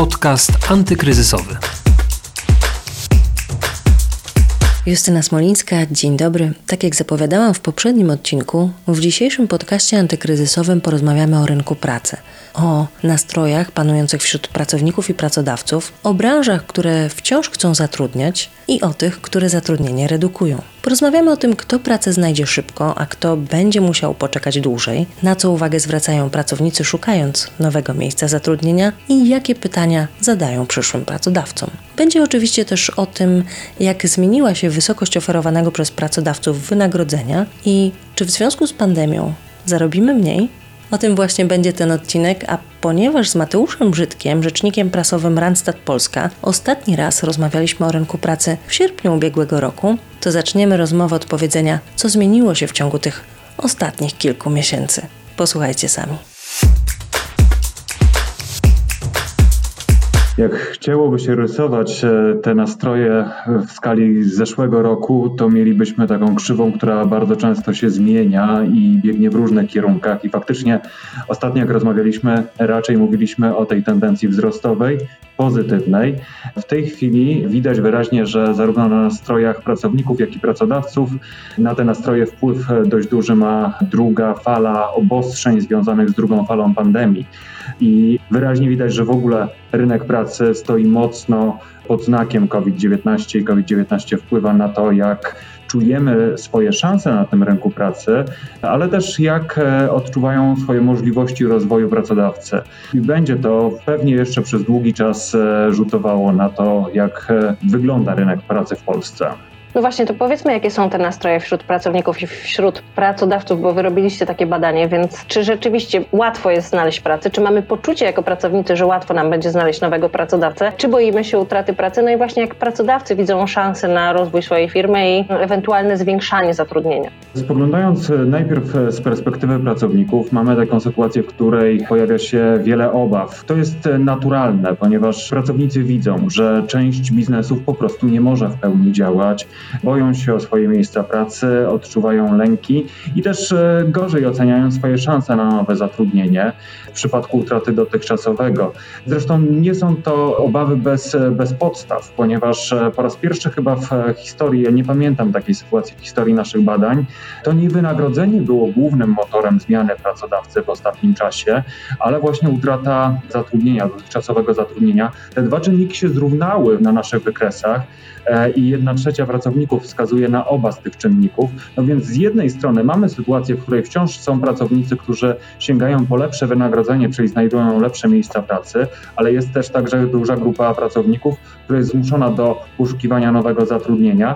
Podcast antykryzysowy. Justyna Smolińska, dzień dobry. Tak jak zapowiadałam w poprzednim odcinku, w dzisiejszym podcaście antykryzysowym porozmawiamy o rynku pracy, o nastrojach panujących wśród pracowników i pracodawców, o branżach, które wciąż chcą zatrudniać i o tych, które zatrudnienie redukują. Porozmawiamy o tym, kto pracę znajdzie szybko, a kto będzie musiał poczekać dłużej, na co uwagę zwracają pracownicy szukając nowego miejsca zatrudnienia i jakie pytania zadają przyszłym pracodawcom. Będzie oczywiście też o tym, jak zmieniła się wysokość oferowanego przez pracodawców wynagrodzenia i czy w związku z pandemią zarobimy mniej? O tym właśnie będzie ten odcinek, a ponieważ z Mateuszem Brzydkiem, rzecznikiem prasowym Randstad Polska, ostatni raz rozmawialiśmy o rynku pracy w sierpniu ubiegłego roku, to zaczniemy rozmowę od powiedzenia, co zmieniło się w ciągu tych ostatnich kilku miesięcy. Posłuchajcie sami. Jak chciałoby się rysować e, te nastroje w skali zeszłego roku, to mielibyśmy taką krzywą, która bardzo często się zmienia i biegnie w różnych kierunkach. I faktycznie ostatnio, jak rozmawialiśmy, raczej mówiliśmy o tej tendencji wzrostowej, pozytywnej. W tej chwili widać wyraźnie, że zarówno na nastrojach pracowników, jak i pracodawców na te nastroje wpływ dość duży ma druga fala obostrzeń związanych z drugą falą pandemii. I wyraźnie widać, że w ogóle rynek pracy stoi mocno pod znakiem COVID-19 i COVID-19 wpływa na to, jak czujemy swoje szanse na tym rynku pracy, ale też jak e, odczuwają swoje możliwości rozwoju pracodawcy. I będzie to pewnie jeszcze przez długi czas e, rzutowało na to, jak e, wygląda rynek pracy w Polsce. No właśnie, to powiedzmy, jakie są te nastroje wśród pracowników i wśród pracodawców, bo wy robiliście takie badanie, więc czy rzeczywiście łatwo jest znaleźć pracę? Czy mamy poczucie jako pracownicy, że łatwo nam będzie znaleźć nowego pracodawcę? Czy boimy się utraty pracy? No i właśnie jak pracodawcy widzą szansę na rozwój swojej firmy i ewentualne zwiększanie zatrudnienia? Spoglądając najpierw z perspektywy pracowników, mamy taką sytuację, w której pojawia się wiele obaw. To jest naturalne, ponieważ pracownicy widzą, że część biznesów po prostu nie może w pełni działać boją się o swoje miejsca pracy, odczuwają lęki i też e, gorzej oceniają swoje szanse na nowe zatrudnienie w przypadku utraty dotychczasowego. Zresztą nie są to obawy bez, bez podstaw, ponieważ e, po raz pierwszy chyba w historii, ja nie pamiętam takiej sytuacji w historii naszych badań, to nie wynagrodzenie było głównym motorem zmiany pracodawcy w ostatnim czasie, ale właśnie utrata zatrudnienia, dotychczasowego zatrudnienia. Te dwa czynniki się zrównały na naszych wykresach e, i jedna trzecia pracowników pracowników wskazuje na oba z tych czynników. No więc z jednej strony mamy sytuację, w której wciąż są pracownicy, którzy sięgają po lepsze wynagrodzenie, czyli znajdują lepsze miejsca pracy, ale jest też także duża grupa pracowników, która jest zmuszona do poszukiwania nowego zatrudnienia.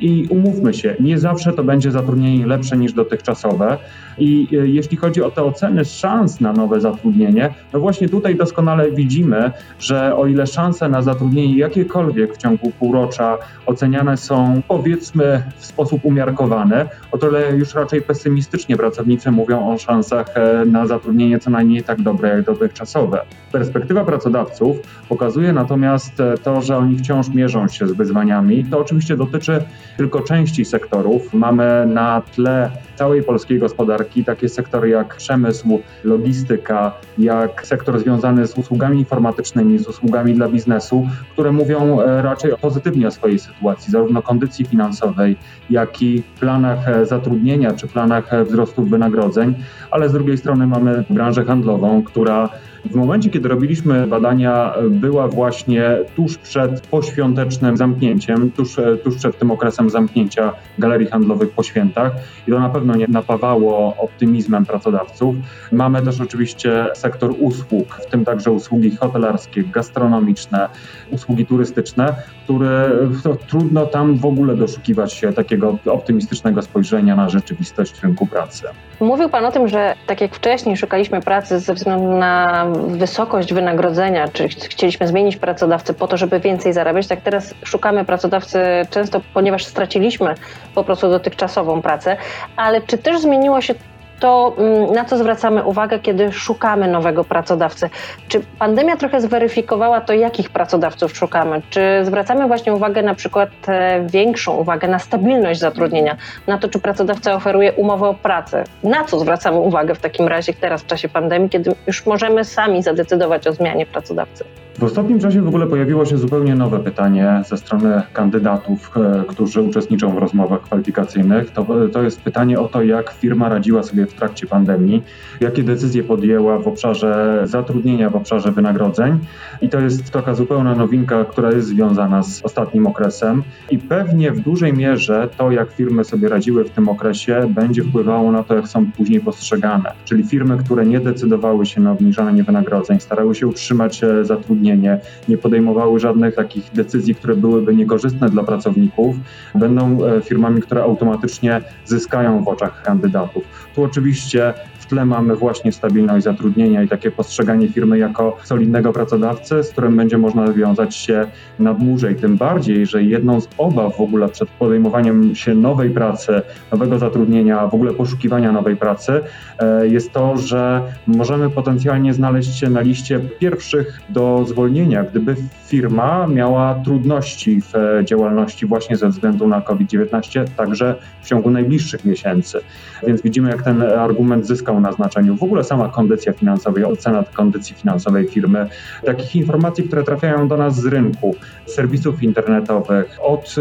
I umówmy się, nie zawsze to będzie zatrudnienie lepsze niż dotychczasowe. I e, jeśli chodzi o te oceny szans na nowe zatrudnienie, no właśnie tutaj doskonale widzimy, że o ile szanse na zatrudnienie jakiekolwiek w ciągu półrocza oceniane są powiedzmy w sposób umiarkowany, o tyle już raczej pesymistycznie pracownicy mówią o szansach e, na zatrudnienie co najmniej tak dobre jak dotychczasowe. Perspektywa pracodawców pokazuje natomiast e, to, że oni wciąż mierzą się z wyzwaniami. To oczywiście dotyczy tylko części sektorów. Mamy na tle całej polskiej gospodarki takie sektory jak przemysł, logistyka, jak sektor związany z usługami informatycznymi, z usługami dla biznesu, które mówią e, raczej pozytywnie o swojej sytuacji, zarówno kondycji finansowej, jak i planach e, zatrudnienia czy planach e, wzrostu wynagrodzeń, ale z drugiej strony mamy branżę handlową, która w momencie, kiedy robiliśmy badania, była właśnie tuż przed poświątecznym zamknięciem, tuż, tuż przed tym okresem zamknięcia galerii handlowych po świętach. I to na pewno nie napawało optymizmem pracodawców. Mamy też oczywiście sektor usług, w tym także usługi hotelarskie, gastronomiczne, usługi turystyczne, które no, trudno tam w ogóle doszukiwać się takiego optymistycznego spojrzenia na rzeczywistość rynku pracy. Mówił Pan o tym, że tak jak wcześniej szukaliśmy pracy ze względu na wysokość wynagrodzenia, czy chcieliśmy zmienić pracodawcę po to, żeby więcej zarabiać, tak teraz szukamy pracodawcy często, ponieważ straciliśmy po prostu dotychczasową pracę, ale czy też zmieniło się to mm, na co zwracamy uwagę, kiedy szukamy nowego pracodawcy? Czy pandemia trochę zweryfikowała to, jakich pracodawców szukamy? Czy zwracamy właśnie uwagę, na przykład e, większą uwagę na stabilność zatrudnienia, na to, czy pracodawca oferuje umowę o pracę? Na co zwracamy uwagę w takim razie teraz w czasie pandemii, kiedy już możemy sami zadecydować o zmianie pracodawcy? W ostatnim czasie w ogóle pojawiło się zupełnie nowe pytanie ze strony kandydatów, e, którzy uczestniczą w rozmowach kwalifikacyjnych. To, to jest pytanie o to, jak firma radziła sobie w trakcie pandemii, jakie decyzje podjęła w obszarze zatrudnienia, w obszarze wynagrodzeń. I to jest taka zupełna nowinka, która jest związana z ostatnim okresem. I pewnie w dużej mierze to, jak firmy sobie radziły w tym okresie, będzie wpływało na to, jak są później postrzegane. Czyli firmy, które nie decydowały się na obniżanie wynagrodzeń, starały się utrzymać e, zatrudnienie, nie podejmowały żadnych takich decyzji, które byłyby niekorzystne dla pracowników, będą e, firmami, które automatycznie zyskają w oczach kandydatów. Tu oczywiście w tle mamy właśnie stabilność zatrudnienia i takie postrzeganie firmy jako solidnego pracodawcy, z którym będzie można wiązać się na dłużej. Tym bardziej, że jedną z obaw w ogóle przed podejmowaniem się nowej pracy, nowego zatrudnienia, w ogóle poszukiwania nowej pracy e, jest to, że możemy potencjalnie znaleźć się na liście pierwszych do zwolnienia, gdyby firma miała trudności w e, działalności właśnie ze względu na COVID-19, także w ciągu najbliższych miesięcy. Więc widzimy, jak ten argument zyskał na znaczeniu. W ogóle sama kondycja finansowa, ocena kondycji finansowej firmy, takich informacji, które trafiają do nas z rynku, serwisów internetowych, od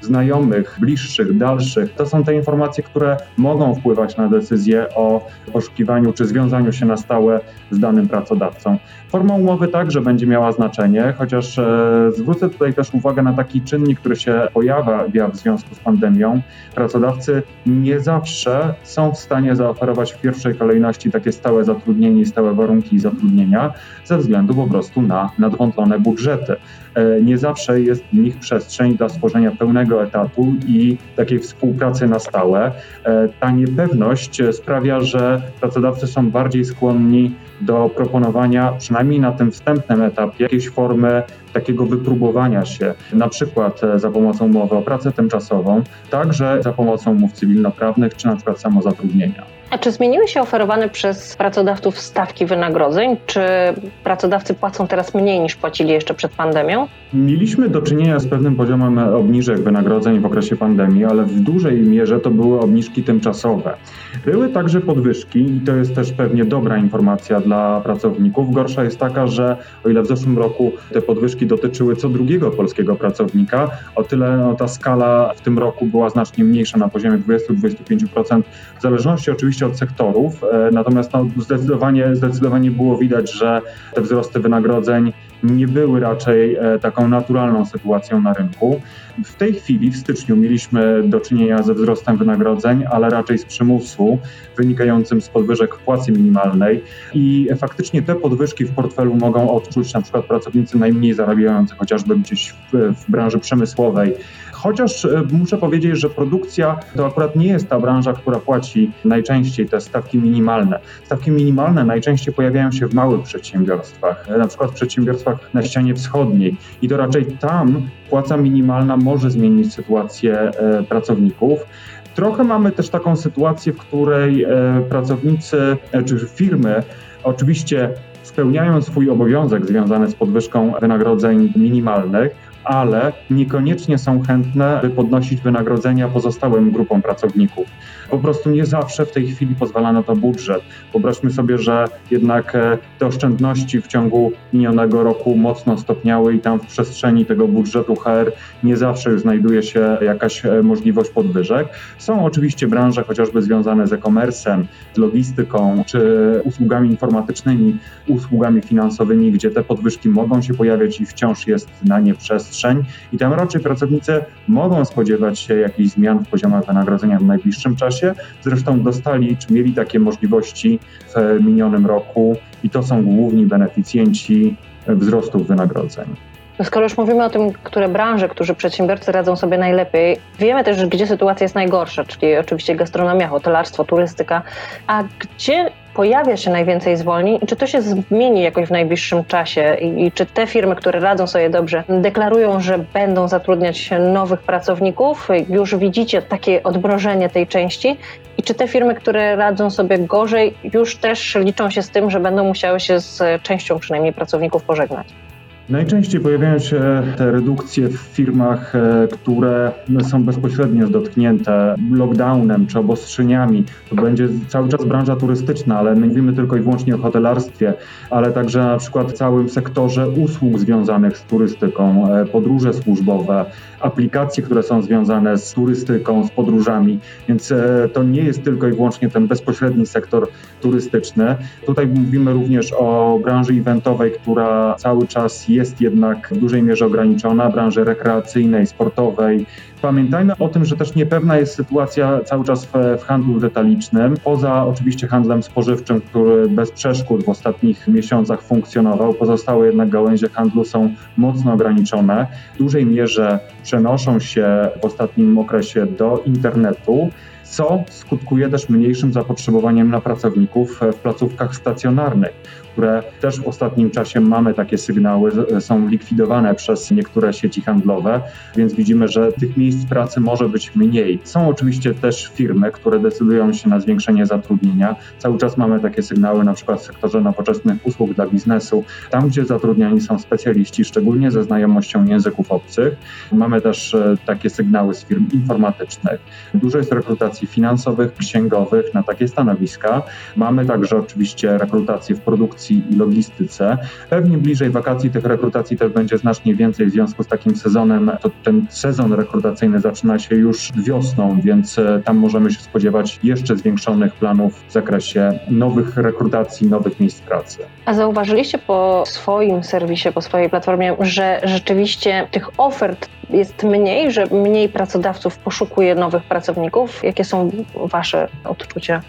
znajomych, bliższych, dalszych. To są te informacje, które mogą wpływać na decyzję o poszukiwaniu czy związaniu się na stałe z danym pracodawcą. Forma umowy także będzie miała znaczenie, chociaż e, zwrócę tutaj też uwagę na taki czynnik, który się pojawia w związku z pandemią. Pracodawcy nie zawsze są w stanie zaoferować w pierwszej kolejności takie stałe zatrudnienie i stałe warunki zatrudnienia ze względu po prostu na nadwątlone budżety. E, nie zawsze jest w nich przestrzeń dla stworzenia pełnego etatu i takiej współpracy na stałe. E, ta niepewność sprawia, że pracodawcy są bardziej skłonni do proponowania, przynajmniej na tym wstępnym etapie, jakiejś formy takiego wypróbowania się, na przykład e, za pomocą umowy o pracę tymczasową, także za pomocą umów cywilnoprawnych, czy na przykład samozatrudnienia. A czy zmieniły się oferowane przez pracodawców stawki wynagrodzeń? Czy pracodawcy płacą teraz mniej niż płacili jeszcze przed pandemią? Mieliśmy do czynienia z pewnym poziomem obniżek wynagrodzeń w okresie pandemii, ale w dużej mierze to były obniżki tymczasowe. Były także podwyżki i to jest też pewnie dobra informacja dla pracowników. Gorsza jest taka, że o ile w zeszłym roku te podwyżki dotyczyły co drugiego polskiego pracownika, o tyle no, ta skala w tym roku była znacznie mniejsza na poziomie 20-25%, w zależności oczywiście oczywiście od sektorów, e, natomiast no, zdecydowanie, zdecydowanie było widać, że te wzrosty wynagrodzeń nie były raczej e, taką naturalną sytuacją na rynku. W tej chwili, w styczniu, mieliśmy do czynienia ze wzrostem wynagrodzeń, ale raczej z przymusu wynikającym z podwyżek płacy minimalnej i faktycznie te podwyżki w portfelu mogą odczuć na przykład pracownicy najmniej zarabiający, chociażby gdzieś w, w branży przemysłowej, Chociaż e, muszę powiedzieć, że produkcja to akurat nie jest ta branża, która płaci najczęściej te stawki minimalne. Stawki minimalne najczęściej pojawiają się w małych przedsiębiorstwach, e, na przykład w przedsiębiorstwach na ścianie wschodniej i to raczej tam płaca minimalna może zmienić sytuację e, pracowników. Trochę mamy też taką sytuację, w której pracownicy czy firmy oczywiście spełniają swój obowiązek związany z podwyżką wynagrodzeń minimalnych, ale niekoniecznie są chętne, by podnosić wynagrodzenia pozostałym grupom pracowników. Po prostu nie zawsze w tej chwili pozwala na to budżet. Wyobraźmy sobie, że jednak e, te oszczędności w ciągu minionego roku mocno stopniały i tam w przestrzeni tego budżetu HR nie zawsze już znajduje się jakaś e, możliwość podwyżek. Są oczywiście branże chociażby związane z e-commerce'em, z logistyką czy usługami informatycznymi, usługami finansowymi, gdzie te podwyżki mogą się pojawiać i wciąż jest na nie przestrzeń przestrzeń i tam raczej pracownicy mogą spodziewać się jakichś zmian w poziomach wynagrodzenia w najbliższym czasie. Zresztą dostali czy mieli takie możliwości w minionym roku i to są główni beneficjenci wzrostów wynagrodzeń. No skoro już mówimy o tym, które branże, którzy przedsiębiorcy radzą sobie najlepiej, wiemy też, gdzie sytuacja jest najgorsza, czyli oczywiście gastronomia, hotelarstwo, turystyka, a gdzie pojawia się najwięcej zwolnień i czy to się zmieni jakoś w najbliższym czasie I, i, czy te firmy, które radzą sobie dobrze, deklarują, że będą zatrudniać nowych pracowników? Już widzicie takie odmrożenie tej części i czy te firmy, które radzą sobie gorzej, już też liczą się z tym, że będą musiały się z częścią przynajmniej pracowników pożegnać? Najczęściej pojawiają się te redukcje w firmach, e, które są bezpośrednio dotknięte lockdownem czy obostrzeniami. To będzie cały czas branża turystyczna, ale my mówimy tylko i wyłącznie o hotelarstwie, ale także na przykład całym sektorze usług związanych z turystyką, e, podróże służbowe, aplikacje, które są związane z turystyką, z podróżami, więc e, to nie jest tylko i wyłącznie ten bezpośredni sektor turystyczny. Tutaj mówimy również o branży eventowej, która cały czas jest jednak w dużej mierze ograniczona, branży rekreacyjnej, sportowej. Pamiętajmy o tym, że też niepewna jest sytuacja cały czas w, w handlu detalicznym, poza oczywiście handlem spożywczym, który bez przeszkód w ostatnich miesiącach funkcjonował. Pozostałe jednak gałęzie handlu są mocno ograniczone. W dużej mierze przenoszą się w ostatnim okresie do internetu co skutkuje też mniejszym zapotrzebowaniem na pracowników w placówkach stacjonarnych które też w ostatnim czasie mamy takie sygnały, są likwidowane przez niektóre sieci handlowe, więc widzimy, że tych miejsc pracy może być mniej. Są oczywiście też firmy, które decydują się na zwiększenie zatrudnienia. Cały czas mamy takie sygnały, na przykład w sektorze nowoczesnych usług dla biznesu, tam gdzie zatrudniani są specjaliści, szczególnie ze znajomością języków obcych. Mamy też e, takie sygnały z firm informatycznych. Dużo jest rekrutacji finansowych, księgowych na takie stanowiska. Mamy także oczywiście rekrutację w produkcji i logistyce. Pewnie bliżej wakacji tych rekrutacji też będzie znacznie więcej w związku z takim sezonem. To ten sezon rekrutacyjny zaczyna się już wiosną, więc e, tam możemy się spodziewać jeszcze zwiększonych planów w zakresie nowych rekrutacji, nowych miejsc pracy. A zauważyliście po swoim serwisie, po swojej platformie, że rzeczywiście tych ofert jest mniej, że mniej pracodawców poszukuje nowych pracowników? Jakie są Wasze odczucia?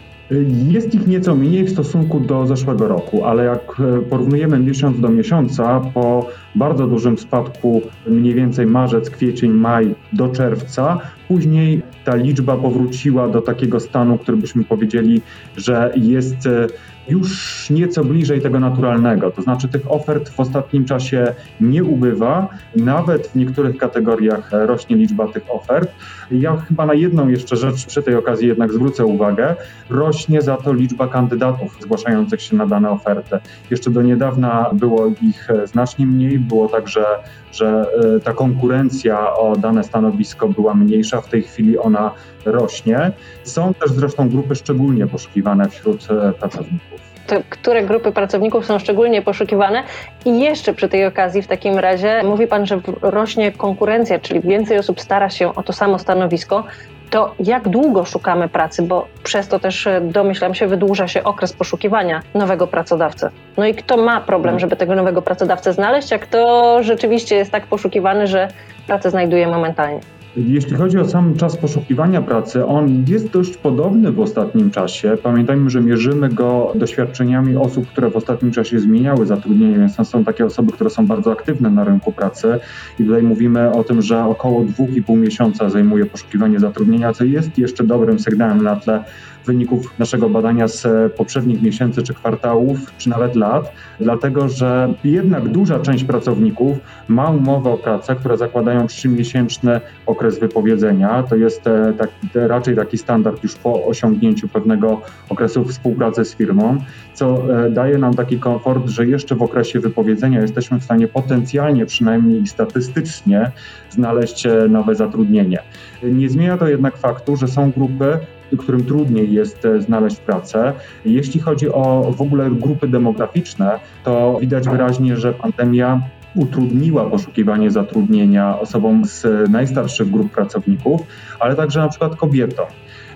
Jest ich nieco mniej w stosunku do zeszłego roku, ale jak e, porównujemy miesiąc do miesiąca, po bardzo dużym spadku, mniej więcej marzec, kwiecień, maj do czerwca, później ta liczba powróciła do takiego stanu, który byśmy powiedzieli, że jest e, już nieco bliżej tego naturalnego. To znaczy tych ofert w ostatnim czasie nie ubywa, nawet w niektórych kategoriach rośnie liczba tych ofert. Ja chyba na jedną jeszcze rzecz przy tej okazji jednak zwrócę uwagę. Rośnie za to liczba kandydatów zgłaszających się na dane oferty. Jeszcze do niedawna było ich znacznie mniej, było tak, że, że e, ta konkurencja o dane stanowisko była mniejsza, w tej chwili ona rośnie. Są też zresztą grupy szczególnie poszukiwane wśród e, pracowników które grupy pracowników są szczególnie poszukiwane. I jeszcze przy tej okazji, w takim razie, mówi Pan, że rośnie konkurencja, czyli więcej osób stara się o to samo stanowisko. To jak długo szukamy pracy, bo przez to też e, domyślam się, wydłuża się okres poszukiwania nowego pracodawcy. No i kto ma problem, żeby tego nowego pracodawcę znaleźć, a kto rzeczywiście jest tak poszukiwany, że pracę znajduje momentalnie? Jeśli chodzi o sam czas poszukiwania pracy, on jest dość podobny w ostatnim czasie. Pamiętajmy, że mierzymy go doświadczeniami osób, które w ostatnim czasie zmieniały zatrudnienie, więc to są takie osoby, które są bardzo aktywne na rynku pracy. I tutaj mówimy o tym, że około 2,5 miesiąca zajmuje poszukiwanie zatrudnienia, co jest jeszcze dobrym sygnałem na tle wyników naszego badania z poprzednich miesięcy czy kwartałów, czy nawet lat, dlatego że jednak duża część pracowników ma umowę o pracę, które zakładają trzymiesięczny okres wypowiedzenia. To jest e, tak, raczej taki standard już po osiągnięciu pewnego okresu współpracy z firmą, co e, daje nam taki komfort, że jeszcze w okresie wypowiedzenia jesteśmy w stanie potencjalnie, przynajmniej statystycznie, znaleźć e, nowe zatrudnienie. Nie zmienia to jednak faktu, że są grupy, którym trudniej jest e, znaleźć pracę. Jeśli chodzi o w ogóle grupy demograficzne, to widać wyraźnie, że pandemia utrudniła poszukiwanie zatrudnienia osobom z najstarszych grup pracowników, ale także na przykład kobietom.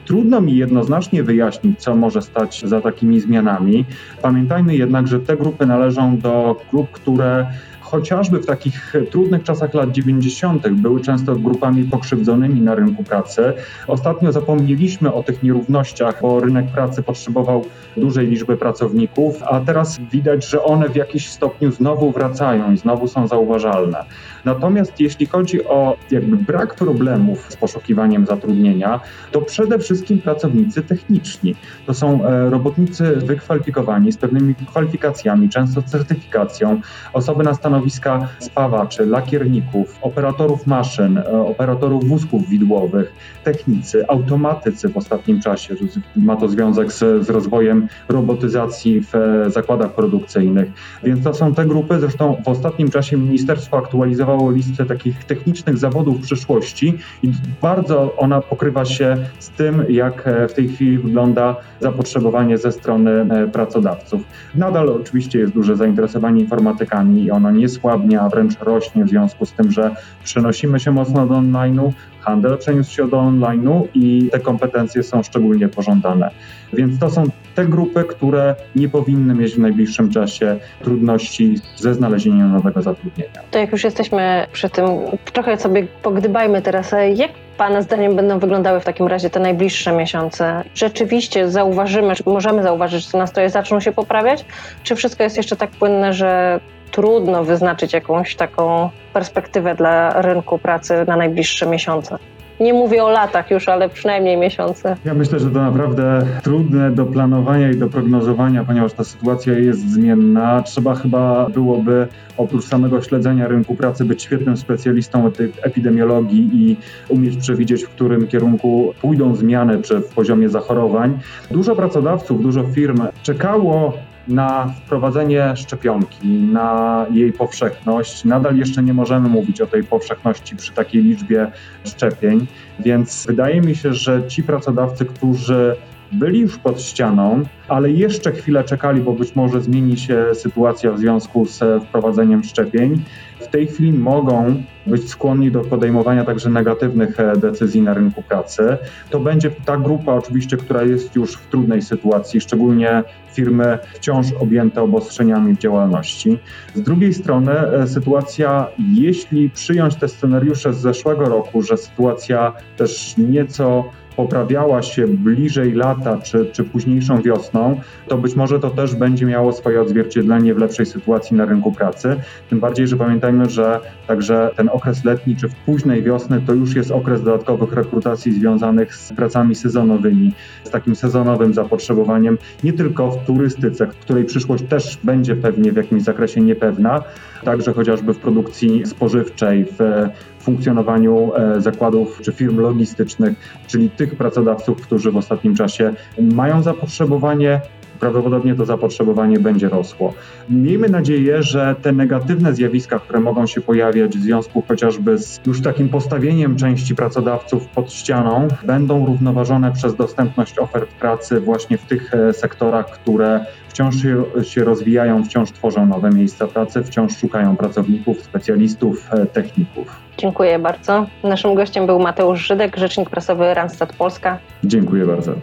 Trudno mi jednoznacznie wyjaśnić, co może stać za takimi zmianami. Pamiętajmy jednak, że te grupy należą do grup, które chociażby w takich trudnych czasach lat 90. były często grupami pokrzywdzonymi na rynku pracy. Ostatnio zapomnieliśmy o tych nierównościach, bo rynek pracy potrzebował dużej liczby pracowników, a teraz widać, że one w jakiś stopniu znowu wracają i znowu są zauważalne. Natomiast jeśli chodzi o jakby brak problemów z poszukiwaniem zatrudnienia, to przede wszystkim pracownicy techniczni. To są e, robotnicy wykwalifikowani z pewnymi kwalifikacjami, często certyfikacją, osoby na stanowiskach stanowiska spawaczy, lakierników, operatorów maszyn, e, operatorów wózków widłowych, technicy, automatycy w ostatnim czasie. Ma to związek z, z rozwojem robotyzacji w e, zakładach produkcyjnych. Więc to są te grupy. Zresztą w ostatnim czasie ministerstwo aktualizowało listę takich technicznych zawodów przyszłości i bardzo ona pokrywa się z tym, jak e, w tej chwili wygląda zapotrzebowanie ze strony pracodawców. Nadal oczywiście jest duże zainteresowanie informatykami i ono nie słabnie, a wręcz rośnie w związku z tym, że przenosimy się mocno do online'u, handel przeniósł się do online'u i te kompetencje są szczególnie pożądane. Więc to są te grupy, które nie powinny mieć w najbliższym czasie trudności ze znalezieniem nowego zatrudnienia. To jak już jesteśmy przy tym, trochę sobie pogdybajmy teraz, jak Pana zdaniem będą wyglądały w takim razie te najbliższe miesiące? Rzeczywiście zauważymy, czy możemy zauważyć, że nastroje zaczną się poprawiać? Czy wszystko jest jeszcze tak płynne, że trudno wyznaczyć jakąś taką perspektywę dla rynku pracy na najbliższe miesiące? Nie mówię o latach już, ale przynajmniej miesiące. Ja myślę, że to naprawdę trudne do planowania i do prognozowania, ponieważ ta sytuacja jest zmienna. Trzeba chyba byłoby oprócz samego śledzenia rynku pracy być świetnym specjalistą od epidemiologii i umieć przewidzieć, w którym kierunku pójdą zmiany przy, w poziomie zachorowań. Dużo pracodawców, dużo firm czekało na wprowadzenie szczepionki, na jej powszechność. Nadal jeszcze nie możemy mówić o tej powszechności przy takiej liczbie szczepień, więc wydaje mi się, że ci pracodawcy, którzy byli już pod ścianą, ale jeszcze chwilę czekali, bo być może zmieni się sytuacja w związku z wprowadzeniem szczepień. W tej chwili mogą być skłonni do podejmowania także negatywnych e, decyzji na rynku pracy. To będzie ta grupa oczywiście, która jest już w trudnej sytuacji, szczególnie firmy wciąż objęte obostrzeniami w działalności. Z drugiej strony e, sytuacja, jeśli przyjąć te scenariusze z zeszłego roku, że sytuacja też nieco poprawiała się bliżej lata czy, czy późniejszą wiosną, to być może to też będzie miało swoje odzwierciedlenie w lepszej sytuacji na rynku pracy. Tym bardziej, że pamiętajmy, że także ten okres letni czy w późnej wiosny to już jest okres dodatkowych rekrutacji związanych z pracami sezonowymi, z takim sezonowym zapotrzebowaniem, nie tylko w turystyce, której przyszłość też będzie pewnie w jakimś zakresie niepewna, także chociażby w produkcji spożywczej, w funkcjonowaniu e, zakładów czy firm logistycznych, czyli tych pracodawców, którzy w ostatnim czasie mają zapotrzebowanie, prawdopodobnie to zapotrzebowanie będzie rosło. Miejmy nadzieję, że te negatywne zjawiska, które mogą się pojawiać w związku chociażby z już takim postawieniem części pracodawców pod ścianą, będą równoważone przez dostępność ofert pracy właśnie w tych e, sektorach, które wciąż się rozwijają, wciąż tworzą nowe miejsca pracy, wciąż szukają pracowników, specjalistów, e, techników. Dziękuję bardzo. Naszym gościem był Mateusz Żydek, rzecznik prasowy Randstad Polska. Dziękuję bardzo.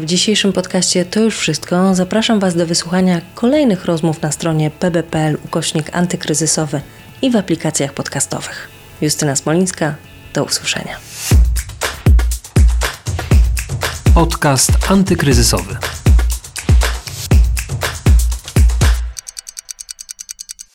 W dzisiejszym podcaście to już wszystko. Zapraszam Was do wysłuchania kolejnych rozmów na stronie pb.pl ukośnik antykryzysowy i w aplikacjach podcastowych. Justyna Smolińska, do usłyszenia. Podcast antykryzysowy.